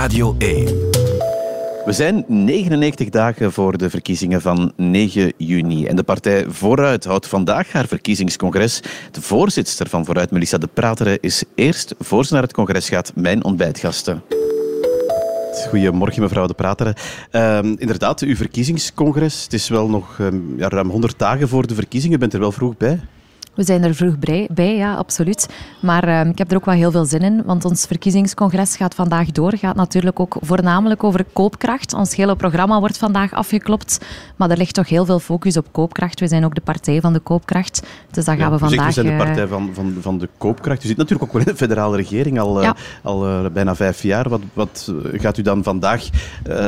Radio 1. We zijn 99 dagen voor de verkiezingen van 9 juni. En de partij Vooruit houdt vandaag haar verkiezingscongres. De voorzitter van Vooruit, Melissa de Prateren, is eerst voor ze naar het congres gaat mijn ontbijtgasten. Goedemorgen, mevrouw De Prateren. Uh, inderdaad, uw verkiezingscongres. Het is wel nog uh, ja, ruim 100 dagen voor de verkiezingen. U bent er wel vroeg bij? We zijn er vroeg bij, ja, absoluut. Maar uh, ik heb er ook wel heel veel zin in, want ons verkiezingscongres gaat vandaag door. Gaat natuurlijk ook voornamelijk over koopkracht. Ons hele programma wordt vandaag afgeklopt, maar er ligt toch heel veel focus op koopkracht. We zijn ook de partij van de koopkracht, dus dan gaan we vandaag... we zijn de partij van, van, van de koopkracht. U zit natuurlijk ook wel in de federale regering al, ja. al uh, bijna vijf jaar. Wat, wat gaat u dan vandaag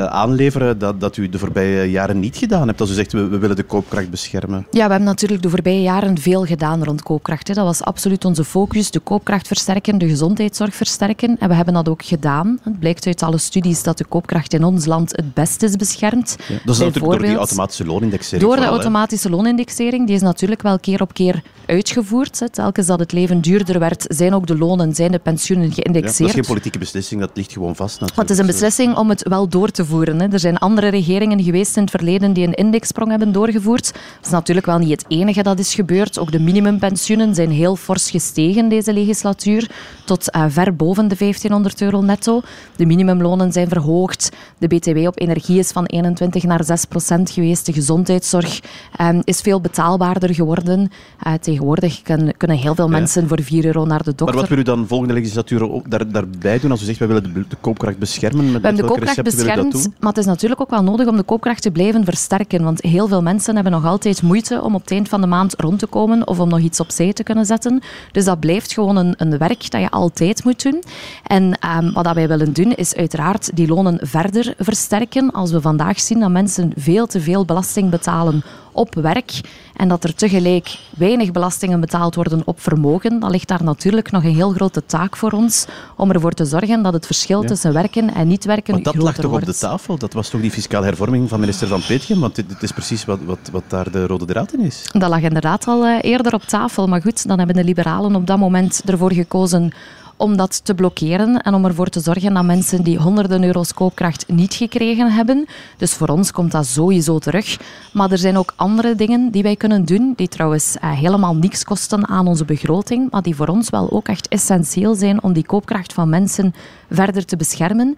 aanleveren dat, dat u de voorbije jaren niet gedaan hebt? Als u zegt, we, we willen de koopkracht beschermen. Ja, we hebben natuurlijk de voorbije jaren veel gedaan rond koopkracht. Dat was absoluut onze focus. De koopkracht versterken, de gezondheidszorg versterken. En we hebben dat ook gedaan. Het blijkt uit alle studies dat de koopkracht in ons land het best is beschermd. Ja, dat is natuurlijk door die automatische loonindexering. Door de automatische loonindexering. Die is natuurlijk wel keer op keer uitgevoerd. Telkens dat het leven duurder werd, zijn ook de lonen, zijn de pensioenen geïndexeerd. Ja, dat is geen politieke beslissing, dat ligt gewoon vast. Natuurlijk. het is een beslissing om het wel door te voeren. Er zijn andere regeringen geweest in het verleden die een indexsprong hebben doorgevoerd. Dat is natuurlijk wel niet het enige dat is gebeurd. Ook de minimum minimumpensioenen zijn heel fors gestegen deze legislatuur, tot uh, ver boven de 1500 euro netto. De minimumlonen zijn verhoogd. De BTW op energie is van 21 naar 6 procent geweest. De gezondheidszorg um, is veel betaalbaarder geworden. Uh, tegenwoordig kan, kunnen heel veel mensen voor 4 euro naar de dokter. Maar wat wil u dan volgende legislatuur ook daar, daarbij doen? Als u zegt, wij willen de, de koopkracht beschermen. Met we hebben de koopkracht beschermd, maar het is natuurlijk ook wel nodig om de koopkracht te blijven versterken. Want heel veel mensen hebben nog altijd moeite om op het eind van de maand rond te komen of om nog iets opzij te kunnen zetten. Dus dat blijft gewoon een, een werk dat je altijd moet doen. En um, wat wij willen doen, is uiteraard die lonen verder versterken. Als we vandaag zien dat mensen veel te veel belasting betalen op werk en dat er tegelijk weinig belastingen betaald worden op vermogen, dan ligt daar natuurlijk nog een heel grote taak voor ons om ervoor te zorgen dat het verschil tussen werken en niet werken maar dat lag toch wordt. op de tafel? Dat was toch die fiscale hervorming van minister Van Peetgen? Want dit, dit is precies wat, wat, wat, daar de rode draad in is. Dat lag inderdaad al uh, eerder op tafel. Maar goed, dan hebben de liberalen op dat moment ervoor gekozen om dat te blokkeren en om ervoor te zorgen dat mensen die honderden euro's koopkracht niet gekregen hebben. Dus voor ons komt dat sowieso terug. Maar er zijn ook andere dingen die wij kunnen doen, die trouwens eh, helemaal niks kosten aan onze begroting, maar die voor ons wel ook echt essentieel zijn om die koopkracht van mensen verder te beschermen.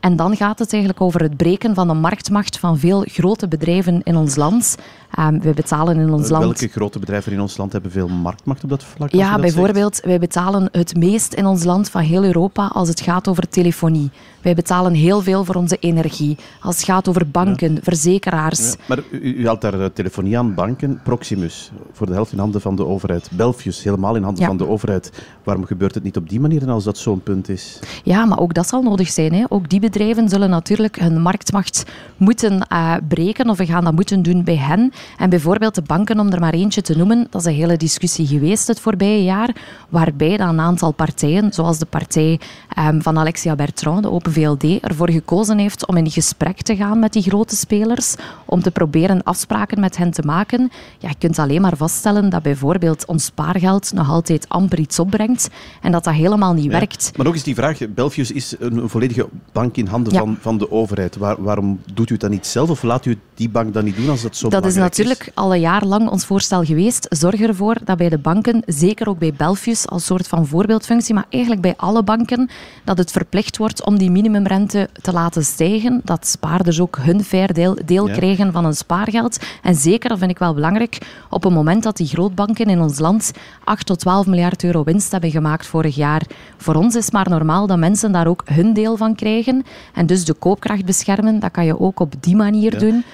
En dan gaat het eigenlijk over het breken van de marktmacht van veel grote bedrijven in ons land. Um, wij betalen in ons land... Welke grote bedrijven in ons land hebben veel marktmacht op dat vlak? Ja, bijvoorbeeld, zegt? wij betalen het meest in ons land van heel Europa als het gaat over telefonie. Wij betalen heel veel voor onze energie. Als het gaat over banken, ja. verzekeraars. Ja, maar u, u, haalt daar eh, telefonie aan, banken, Proximus, voor de helft in handen van de overheid. Belfius, helemaal in handen ja. van de overheid. Waarom gebeurt het niet op die manier als dat zo'n punt is? Ja, maar ook dat zal nodig zijn. Hè. Ook die bedrijven zullen natuurlijk hun marktmacht moeten uh, breken of we gaan dat moeten doen bij hen. En bijvoorbeeld de banken, om er maar eentje te noemen, dat is een hele discussie geweest het voorbije jaar, waarbij dan een aantal partijen, zoals de partij um, van Alexia Bertrand, de Open VLD, ervoor gekozen heeft om in gesprek te gaan met die grote spelers, om te proberen afspraken met hen te maken. Ja, je kunt alleen maar vaststellen dat bijvoorbeeld ons spaargeld nog altijd amper iets opbrengt en dat dat helemaal niet ja. werkt. Maar nog eens die vraag, Belfius is een volledige bank in handen ja. van, van de overheid. Waar, waarom doet u dat niet zelf of laat u die bank dan niet doen als dat zo Dat is natuurlijk al een jaar lang ons voorstel geweest. Zorg ervoor dat bij de banken, zeker ook bij Belfius als soort van voorbeeldfunctie, maar eigenlijk bij alle banken, dat het verplicht wordt om die minimumrente te laten stijgen. Dat spaarders ook hun fair deel, deel ja. krijgen van hun spaargeld. En zeker, dat vind ik wel belangrijk, op het moment dat die grootbanken in ons land 8 tot 12 miljard euro winst hebben gemaakt vorig jaar. Voor ons is maar normaal dat mensen daar ook hun deel van krijgen. En dus de koopkracht beschermen, dat kan je ook op die manier Ja. doen.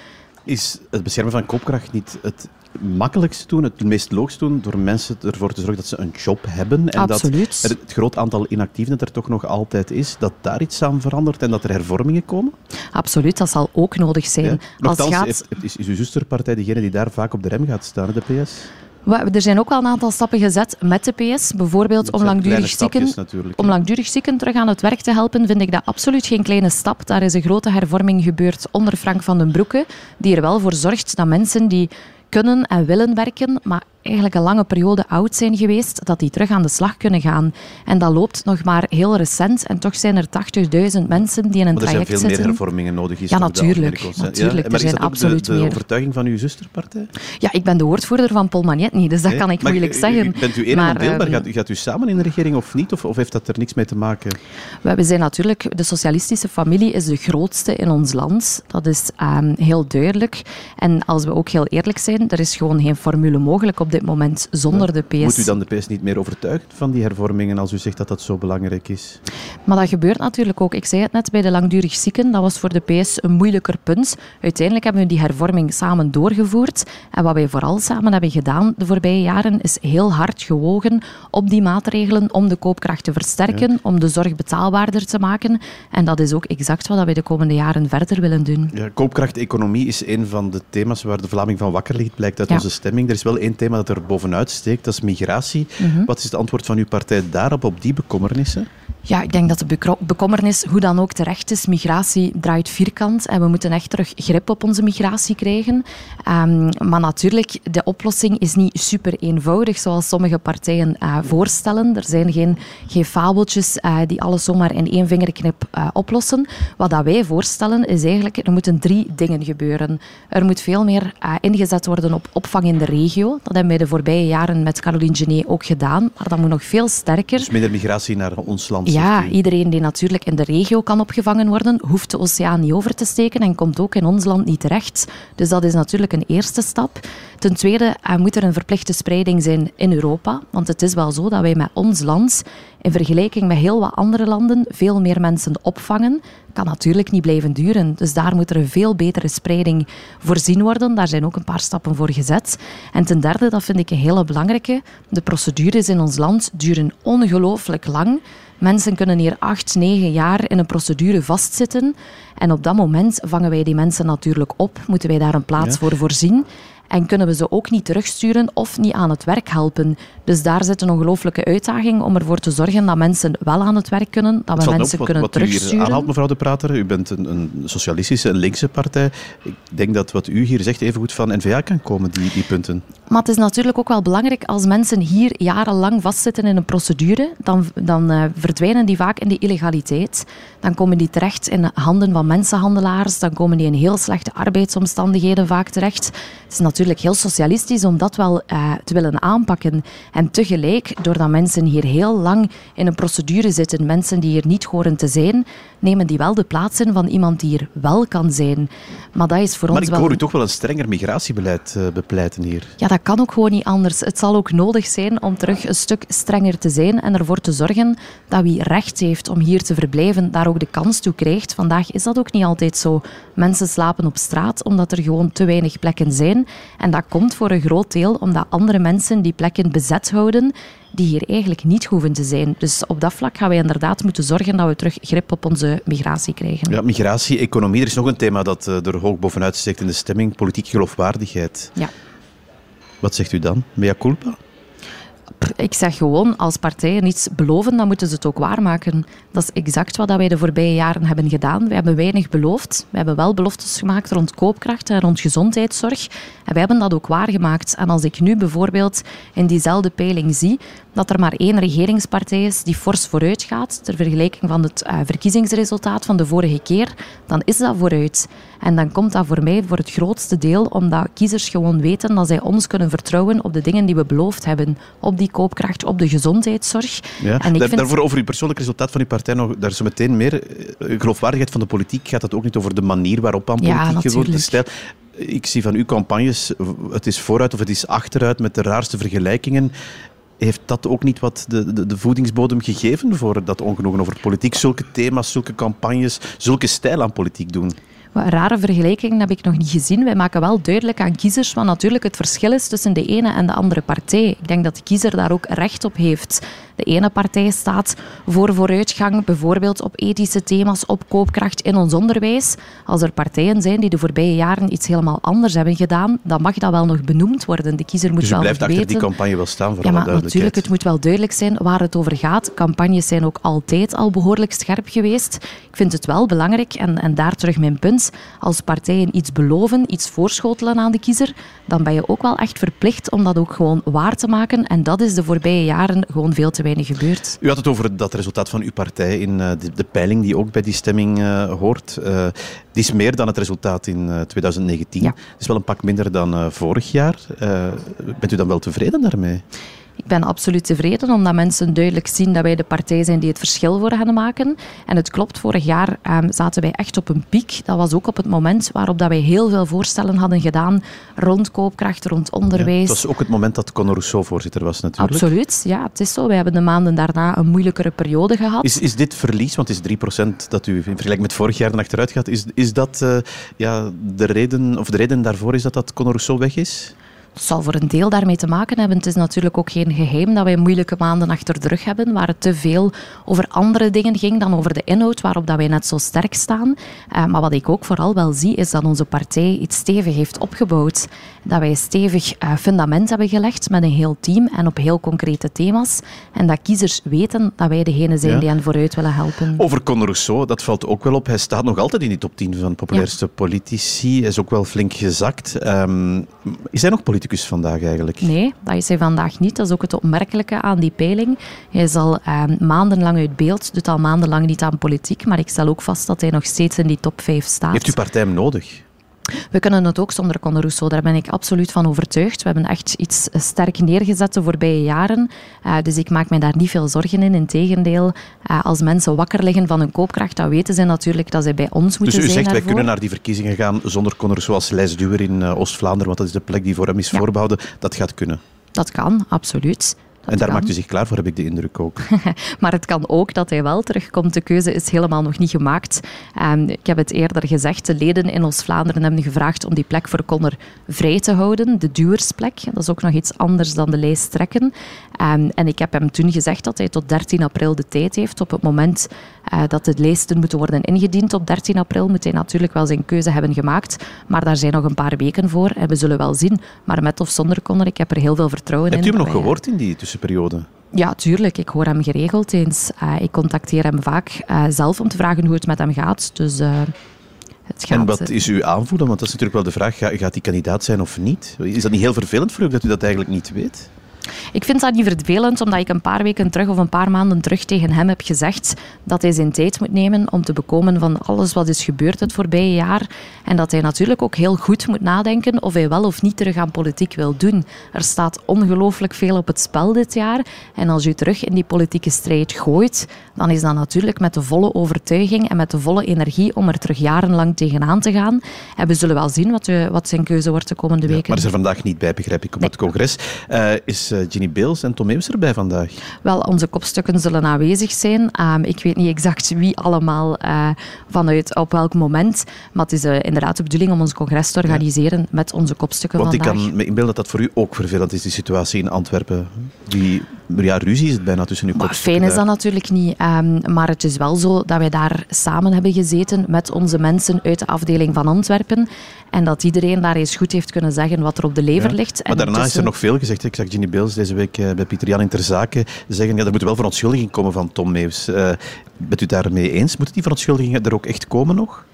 Is het beschermen van koopkracht niet het makkelijkste doen, het meest logisch doen, door mensen ervoor te zorgen dat ze een job hebben en Absoluut. dat het groot aantal inactieven dat er toch nog altijd is, dat daar iets aan verandert en dat er hervormingen komen? Absoluut, dat zal ook nodig zijn. Ja. Als gaat... is, is uw zusterpartij degene die daar vaak op de rem gaat staan, de PS? Er zijn ook wel een aantal stappen gezet met de PS. Bijvoorbeeld om langdurig, zieken, om langdurig zieken terug aan het werk te helpen, vind ik dat absoluut geen kleine stap. Daar is een grote hervorming gebeurd onder Frank van den Broeke, die er wel voor zorgt dat mensen die kunnen en willen werken, maar eigenlijk een lange periode oud zijn geweest, dat die terug aan de slag kunnen gaan. En dat loopt nog maar heel recent en toch zijn er 80.000 mensen die in een maar traject zitten. er zijn veel meer hervormingen nodig is. Ja, natuurlijk. natuurlijk. Ja, er zijn absoluut de, de, overtuiging van uw zusterpartij? Ja, ik ben de woordvoerder van Paul Magnet niet, dus dat kan ik moeilijk zeggen. Bent u maar, deelbaar? Gaat, gaat, u samen in de regering of niet? Of, of heeft dat er niks mee te maken? We zijn natuurlijk, de socialistische familie is de grootste in ons land. Dat is um, heel duidelijk. En als we ook heel eerlijk zijn, er is gewoon geen formule mogelijk op dit moment zonder de PS. Moet u dan de PS niet meer overtuigen van die hervormingen als u zegt dat dat zo belangrijk is? Maar dat gebeurt natuurlijk ook. Ik zei het net bij de langdurig zieken, dat was voor de PS een moeilijker punt. Uiteindelijk hebben we die hervorming samen doorgevoerd. En wat wij vooral samen hebben gedaan de voorbije jaren, is heel hard gewogen op die maatregelen om de koopkracht te versterken, om de zorg betaalbaarder te maken. En dat is ook exact wat we de komende jaren verder willen doen. Ja, koopkrachteconomie is een van de thema's waar de Vlaming van wakker ligt, blijkt uit onze stemming. Er is wel één thema dat er bovenuit steekt, dat is migratie. Mhm. Wat is het antwoord van uw partij daarop, op die bekommernissen? Ja, ik denk dat de bekommernis hoe dan ook terecht is. Migratie draait vierkant en we moeten echt terug grip op onze migratie krijgen. Um, maar natuurlijk, de oplossing is niet super eenvoudig zoals sommige partijen uh, voorstellen. Er zijn geen, geen fabeltjes uh, die alles zomaar in één vingerknip uh, oplossen. Wat dat wij voorstellen is eigenlijk, er moeten drie dingen gebeuren. Er moet veel meer ingezet worden op opvang in de regio. Dat hebben wij de voorbije jaren met Caroline Genet ook gedaan. Maar dat moet nog veel sterker. Dus minder migratie naar ons land. Ja, iedereen die natuurlijk in de regio kan opgevangen worden, hoeft de oceaan niet over te steken en komt ook in ons land niet terecht. Dus dat is natuurlijk een eerste stap. Ten tweede moet er een verplichte spreiding zijn in Europa. Want het is wel zo dat wij met ons land, in vergelijking met heel wat andere landen, veel meer mensen opvangen. Kan natuurlijk niet blijven duren. Dus daar moet er een veel betere spreiding voorzien worden. Daar zijn ook een paar stappen voor gezet. En ten derde, dat vind ik een hele belangrijke, de procedures in ons land duren ongelooflijk lang. Mensen kunnen hier acht, negen jaar in een procedure vastzitten. En op dat moment vangen wij die mensen natuurlijk op, moeten wij daar een plaats voor voorzien. En kunnen we ze ook niet terugsturen of niet aan het werk helpen. Dus daar zit een ongelooflijke uitdaging om ervoor te zorgen dat mensen wel aan het werk kunnen, dat we mensen kunnen wat terugsturen. U aanhaalt, mevrouw de Prater, u bent een, een, socialistische, een linkse partij. Ik denk dat wat u hier zegt even goed van N-VA kan komen, die, die punten. Maar het is natuurlijk ook wel belangrijk als mensen hier jarenlang vastzitten in een procedure, dan, dan uh, verdwijnen die vaak in de illegaliteit. Dan komen die terecht in handen van mensenhandelaars, dan komen die in heel slechte arbeidsomstandigheden vaak terecht. Het is natuurlijk heel socialistisch om dat wel uh, te willen aanpakken. En tegelijk, doordat mensen hier heel lang in een procedure zitten, mensen die hier niet horen te zijn, nemen die wel de plaats in van iemand die hier wel kan zijn. Maar dat is voor maar ons wel... Maar ik hoor u toch wel een strenger migratiebeleid uh, bepleiten hier. Ja, dat kan ook gewoon niet anders. Het zal ook nodig zijn om terug een stuk strenger te zijn en ervoor te zorgen dat wie recht heeft om hier te verblijven, daar ook de kans toe krijgt. Vandaag is dat ook niet altijd zo. Mensen slapen op straat omdat er gewoon te weinig plekken zijn. En dat komt voor een groot deel omdat andere mensen die plekken bezet houden die hier eigenlijk niet hoeven te zijn. Dus op dat vlak gaan wij inderdaad moeten zorgen dat we terug grip op onze migratie krijgen. Ja, migratie, economie. Er is nog een thema dat eh, er hoog bovenuit steekt in de stemming. Politieke geloofwaardigheid. Ja. Wat zegt u dan? Mea culpa? Ik zeg gewoon, als partijen iets beloven, dan moeten ze het ook waarmaken. Dat is exact wat wij de voorbije jaren hebben gedaan. We hebben weinig beloofd. We hebben wel beloftes gemaakt rond koopkracht en rond gezondheidszorg. En wij hebben dat ook waargemaakt. En als ik nu bijvoorbeeld in diezelfde peiling zie dat er maar één regeringspartij is die fors vooruit gaat, ter vergelijking van het uh, verkiezingsresultaat van de vorige keer, dan is dat vooruit. En dan komt dat voor mij voor het grootste deel omdat kiezers gewoon weten dat zij ons kunnen vertrouwen op de dingen die we beloofd hebben. Op die koopkracht, op de gezondheidszorg. Ja. En ik Daar, vind... Daarvoor over uw persoonlijk resultaat van uw partij nog, daar zo meteen meer. Eh, geloofwaardigheid van de politiek gaat het ook niet over de manier waarop aan politiek ja, wordt gesteld. Ik zie van uw campagnes, het is vooruit of het is achteruit met de raarste vergelijkingen. Heeft dat ook niet wat de, de, de, voedingsbodem gegeven voor dat ongenoegen over politiek? Zulke thema's, zulke campagnes, zulke stijl aan politiek doen? Rare vergelijkingen heb ik nog niet gezien. Wij maken wel duidelijk aan kiezers wat natuurlijk het verschil is tussen de ene en de andere partij. Ik denk dat de kiezer daar ook recht op heeft. De ene partij staat voor vooruitgang, bijvoorbeeld op ethische thema's, op koopkracht in ons onderwijs. Als er partijen zijn die de voorbije jaren iets helemaal anders hebben gedaan, dan mag dat wel nog benoemd worden. De kiezer moet dus wel blijft achter die campagne wel staan, voor ja, maar natuurlijk, het moet wel duidelijk zijn waar het over gaat. Campagnes zijn ook altijd al behoorlijk scherp geweest. Ik vind het wel belangrijk, en, en daar terug mijn punt, als partijen iets beloven, iets voorschotelen aan de kiezer, dan ben je ook wel echt verplicht om dat ook gewoon waar te maken. En dat is de voorbije jaren gewoon veel te weinig gebeurd. U had het over dat resultaat van uw partij in eh, de, de peiling die ook bij die stemming uh, hoort. Die is meer dan het resultaat in 2019. Ja. Het is wel een pak minder dan vorig jaar. bent u dan wel tevreden daarmee? Ik ben absoluut tevreden, omdat mensen duidelijk zien dat wij de partij zijn die het verschil voor gaan maken. En het klopt, vorig jaar um, zaten wij echt op een piek. Dat was ook op het moment waarop dat wij heel veel voorstellen hadden gedaan rond koopkracht, rond onderwijs. Ja, het was ook het moment dat Conor Rousseau voorzitter was natuurlijk. Absoluut, ja, het is zo. Wij hebben de maanden daarna een moeilijkere periode gehad. Is, is dit verlies, want het is 3% dat u in vergelijking met vorig jaar achteruit gaat, is, is dat uh, ja, de, reden, of de reden daarvoor is dat dat Conor Rousseau weg is? Het zal voor een deel daarmee te maken hebben. Het is natuurlijk ook geen geheim dat wij moeilijke maanden achter de rug hebben, waar het te veel over andere dingen ging dan over de inhoud, waarop dat wij net zo sterk staan. Uh, maar wat ik ook vooral wel zie, is dat onze partij iets stevig heeft opgebouwd. Dat wij stevig uh, fundament hebben gelegd met een heel team en op heel concrete thema's. En dat kiezers weten dat wij degene zijn ja. die hen vooruit willen helpen. Over Conor Rousseau, dat valt ook wel op. Hij staat nog altijd in die top 10 van populairste ja. politici. Hij is ook wel flink gezakt. Um, is hij nog politicus? vandaag eigenlijk? Nee, dat is hij vandaag niet. Dat is ook het opmerkelijke aan die peiling. Hij is al eh, maandenlang uit beeld, doet al maandenlang niet aan politiek, maar ik stel ook vast dat hij nog steeds in die top 5 staat. Heeft uw partij hem nodig? We kunnen het ook zonder Conor Rousseau, daar ben ik absoluut van overtuigd. We hebben echt iets sterk neergezet de voorbije jaren. Uh, dus ik maak me daar niet veel zorgen in. Integendeel, uh, als mensen wakker liggen van hun koopkracht, dan weten ze natuurlijk dat ze bij ons moeten zijn. Dus u zegt, wij kunnen naar die verkiezingen gaan zonder Conor Rousseau als lijstduwer in Oost-Vlaanderen, want dat is de plek die voor hem is ja. voorbehouden. Dat gaat kunnen? Dat kan, absoluut. En daar kan. maakt u zich klaar voor, heb ik de indruk ook. maar het kan ook dat hij wel terugkomt. De keuze is helemaal nog niet gemaakt. Um, ik heb het eerder gezegd, de leden in Oost-Vlaanderen hebben gevraagd om die plek voor Conor vrij te houden, de duwersplek. Dat is ook nog iets anders dan de lijst trekken. Um, en ik heb hem toen gezegd dat hij tot 13 april de tijd heeft. Op het moment uh, dat de lijsten moeten worden ingediend op 13 april, moet hij natuurlijk wel zijn keuze hebben gemaakt. Maar daar zijn nog een paar weken voor en we zullen wel zien. Maar met of zonder Conor, ik heb er heel veel vertrouwen Hebt in. Hebt u hem nog gehoord in die tussenperiode? Ja, tuurlijk. Ik hoor hem geregeld eens. Uh, ik contacteer hem vaak uh, zelf om te vragen hoe het met hem gaat. Dus, het gaat, en wat is uw aanvoelen? Want dat is natuurlijk wel de vraag, gaat, gaat hij kandidaat zijn of niet? Is dat niet heel vervelend voor u dat u dat eigenlijk niet weet? Ik vind dat niet vervelend, omdat ik een paar weken terug of een paar maanden terug tegen hem heb gezegd dat hij zijn tijd moet nemen om te bekomen van alles wat is gebeurd het voorbije jaar. En dat hij natuurlijk ook heel goed moet nadenken of hij wel of niet terug aan politiek wil doen. Er staat ongelooflijk veel op het spel dit jaar. En als u terug in die politieke strijd gooit, dan is dat natuurlijk met de volle overtuiging en met de volle energie om er terug jarenlang tegenaan te gaan. En we zullen wel zien wat, u, wat zijn keuze wordt de komende weken. Ja, maar is er vandaag niet bij, begrijp ik, op nee. het congres. Uh, is Ginny Beels en Tom Eems erbij vandaag? Wel, onze kopstukken zullen aanwezig zijn. Um, ik weet niet exact wie allemaal uh, vanuit op welk moment. Maar het is uh, inderdaad de bedoeling om ons congres te organiseren ja. met onze kopstukken Want vandaag. Want ik kan me inbeelden dat dat voor u ook vervelend is, die situatie in Antwerpen. Die, ja, ruzie is het bijna tussen uw maar kopstukken. Fijn is dat natuurlijk niet. Um, maar het is wel zo dat wij daar samen hebben gezeten met onze mensen uit de afdeling van Antwerpen. En dat iedereen daar eens goed heeft kunnen zeggen wat er op de lever ja. ligt. Maar en daarna is er nog veel gezegd. Ik zag Ginny Deze week bij Pieter Jan in Ter Zaken zeggen, ja, er moet wel verontschuldiging komen van Tom Meeuws. Uh, bent u daarmee eens? Moeten die verontschuldigingen er ook echt komen nog?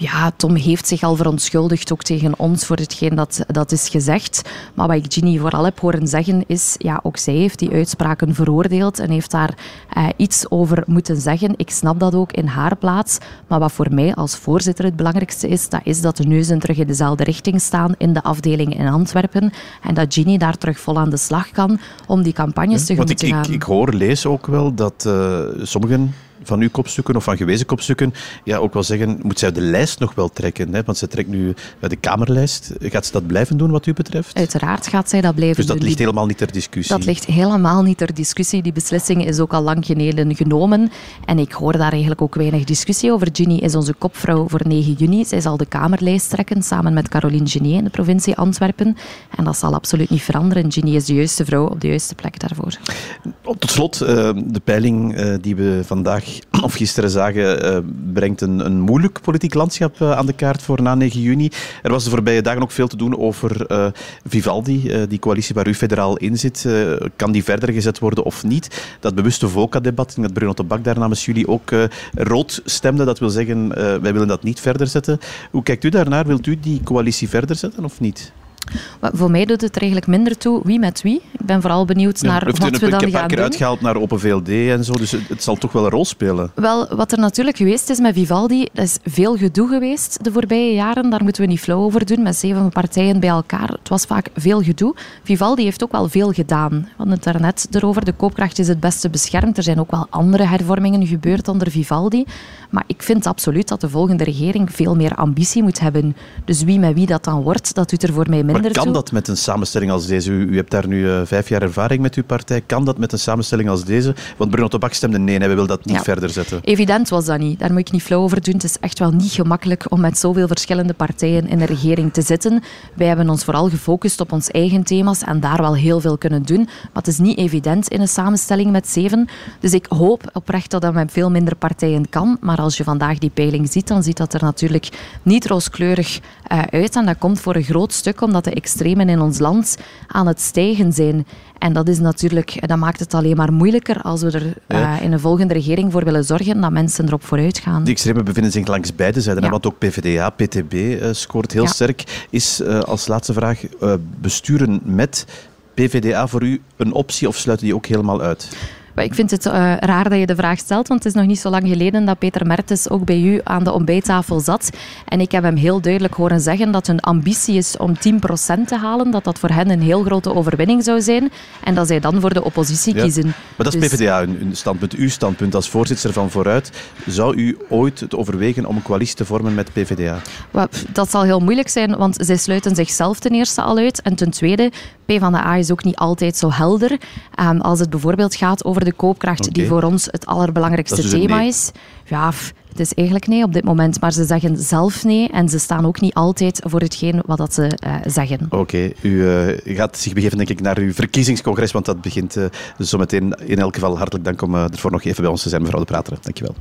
Ja, Tom heeft zich al verontschuldigd, ook tegen ons, voor hetgeen dat, dat is gezegd. Maar wat ik Ginny vooral heb horen zeggen is, ja, ook zij heeft die uitspraken veroordeeld en heeft daar uh, iets over moeten zeggen. Ik snap dat ook in haar plaats. Maar wat voor mij als voorzitter het belangrijkste is, dat is dat de neuzen terug in dezelfde richting staan in de afdeling in Antwerpen. En dat Ginny daar terug vol aan de slag kan om die campagnes ja, tegemoet want ik, te gaan. Ik, ik hoor, lees ook wel dat uh, sommigen van uw kopstukken of van gewezen kopstukken ja, ook wel zeggen, moet zij de lijst nog wel trekken? Hè? Want ze trekt nu bij de Kamerlijst. Gaat ze dat blijven doen wat u betreft? Uiteraard gaat zij dat blijven doen. Dus dat ligt helemaal niet ter discussie? Dat ligt helemaal niet ter discussie. Die beslissing is ook al lang geleden genomen. En ik hoor daar eigenlijk ook weinig discussie over. Ginny is onze kopvrouw voor 9 juni. Zij zal de Kamerlijst trekken samen met Caroline Genier in de provincie Antwerpen. En dat zal absoluut niet veranderen. Ginny is de juiste vrouw op de juiste plek daarvoor. Tot slot, eh, de peiling eh, die we vandaag of gisteren zagen, eh, brengt een, een moeilijk politiek landschap aan de kaart voor na 9 juni. Er was de voorbije dagen ook veel te doen over Vivaldi, die coalitie waar u federaal in zit. kan die verder gezet worden of niet? Dat bewuste VOCA-debat, dat Bruno de Bak daar namens jullie ook rood stemde. Dat wil zeggen, wij willen dat niet verder zetten. Hoe kijkt u daarnaar? Wilt u die coalitie verder zetten of niet? Voor mij doet het er eigenlijk minder toe wie met wie. Ik ben vooral benieuwd naar wat we dan gaan doen. Ik heb een keer uitgehaald naar Open VLD en zo, dus het, zal toch wel een rol spelen. Wel, wat er natuurlijk geweest is met Vivaldi, dat is veel gedoe geweest de voorbije jaren. Daar moeten we niet flauw over doen, met zeven partijen bij elkaar. Het was vaak veel gedoe. Vivaldi heeft ook wel veel gedaan. We hadden het daarnet erover, de koopkracht is het beste beschermd. Er zijn ook wel andere hervormingen gebeurd onder Vivaldi. Maar ik vind absoluut dat de volgende regering veel meer ambitie moet hebben. Dus wie met wie dat dan wordt, dat doet er voor mij minder maar kan dat met een samenstelling als deze? U, u hebt daar nu uh, vijf jaar ervaring met uw partij. Kan dat met een samenstelling als deze? Want Bruno Tobak stemde nee, hij wil dat niet verder zetten. Evident was dat niet. Daar moet ik niet flauw over doen. Het is echt wel niet gemakkelijk om met zoveel verschillende partijen in de regering te zitten. Wij hebben ons vooral gefocust op ons eigen thema's en daar wel heel veel kunnen doen. Maar het is niet evident in een samenstelling met zeven. Dus ik hoop oprecht dat dat met veel minder partijen kan. Maar als je vandaag die peiling ziet, dan ziet dat er natuurlijk niet rooskleurig uh, uit. En dat komt voor een groot stuk omdat de extremen in ons land aan het stijgen zijn. En dat is natuurlijk, dat maakt het alleen maar moeilijker als we er uh, in een volgende regering voor willen zorgen dat mensen erop vooruit gaan. Die extremen bevinden zich langs beide zijden. Ja. Want ook PvdA, PTB uh, scoort heel ja. sterk. Is uh, als laatste vraag besturen met PvdA voor u een optie of sluiten die ook helemaal uit? Ik vind het uh, raar dat je de vraag stelt, want het is nog niet zo lang geleden dat Peter Mertens ook bij u aan de ontbijttafel zat. En ik heb hem heel duidelijk horen zeggen dat hun ambitie is om 10% te halen, dat dat voor hen een heel grote overwinning zou zijn en dat zij dan voor de oppositie kiezen. Maar dat is dus... PvdA, een standpunt. Uw standpunt als voorzitter van Vooruit. Zou u ooit het overwegen om een coalitie te vormen met PvdA? Dat zal heel moeilijk zijn, want zij sluiten zichzelf ten eerste al uit. En ten tweede, PvdA is ook niet altijd zo helder. Um, als het bijvoorbeeld gaat over de koopkracht, die voor ons het allerbelangrijkste dus thema is. Ja, het is eigenlijk nee op dit moment, maar ze zeggen zelf nee en ze staan ook niet altijd voor hetgeen wat dat ze uh, zeggen. Oké, u uh, gaat zich begeven denk ik naar uw verkiezingscongres, want dat begint uh, dus zometeen. In elk geval hartelijk dank om ervoor nog even bij ons te zijn, mevrouw de Prater. Dankjewel.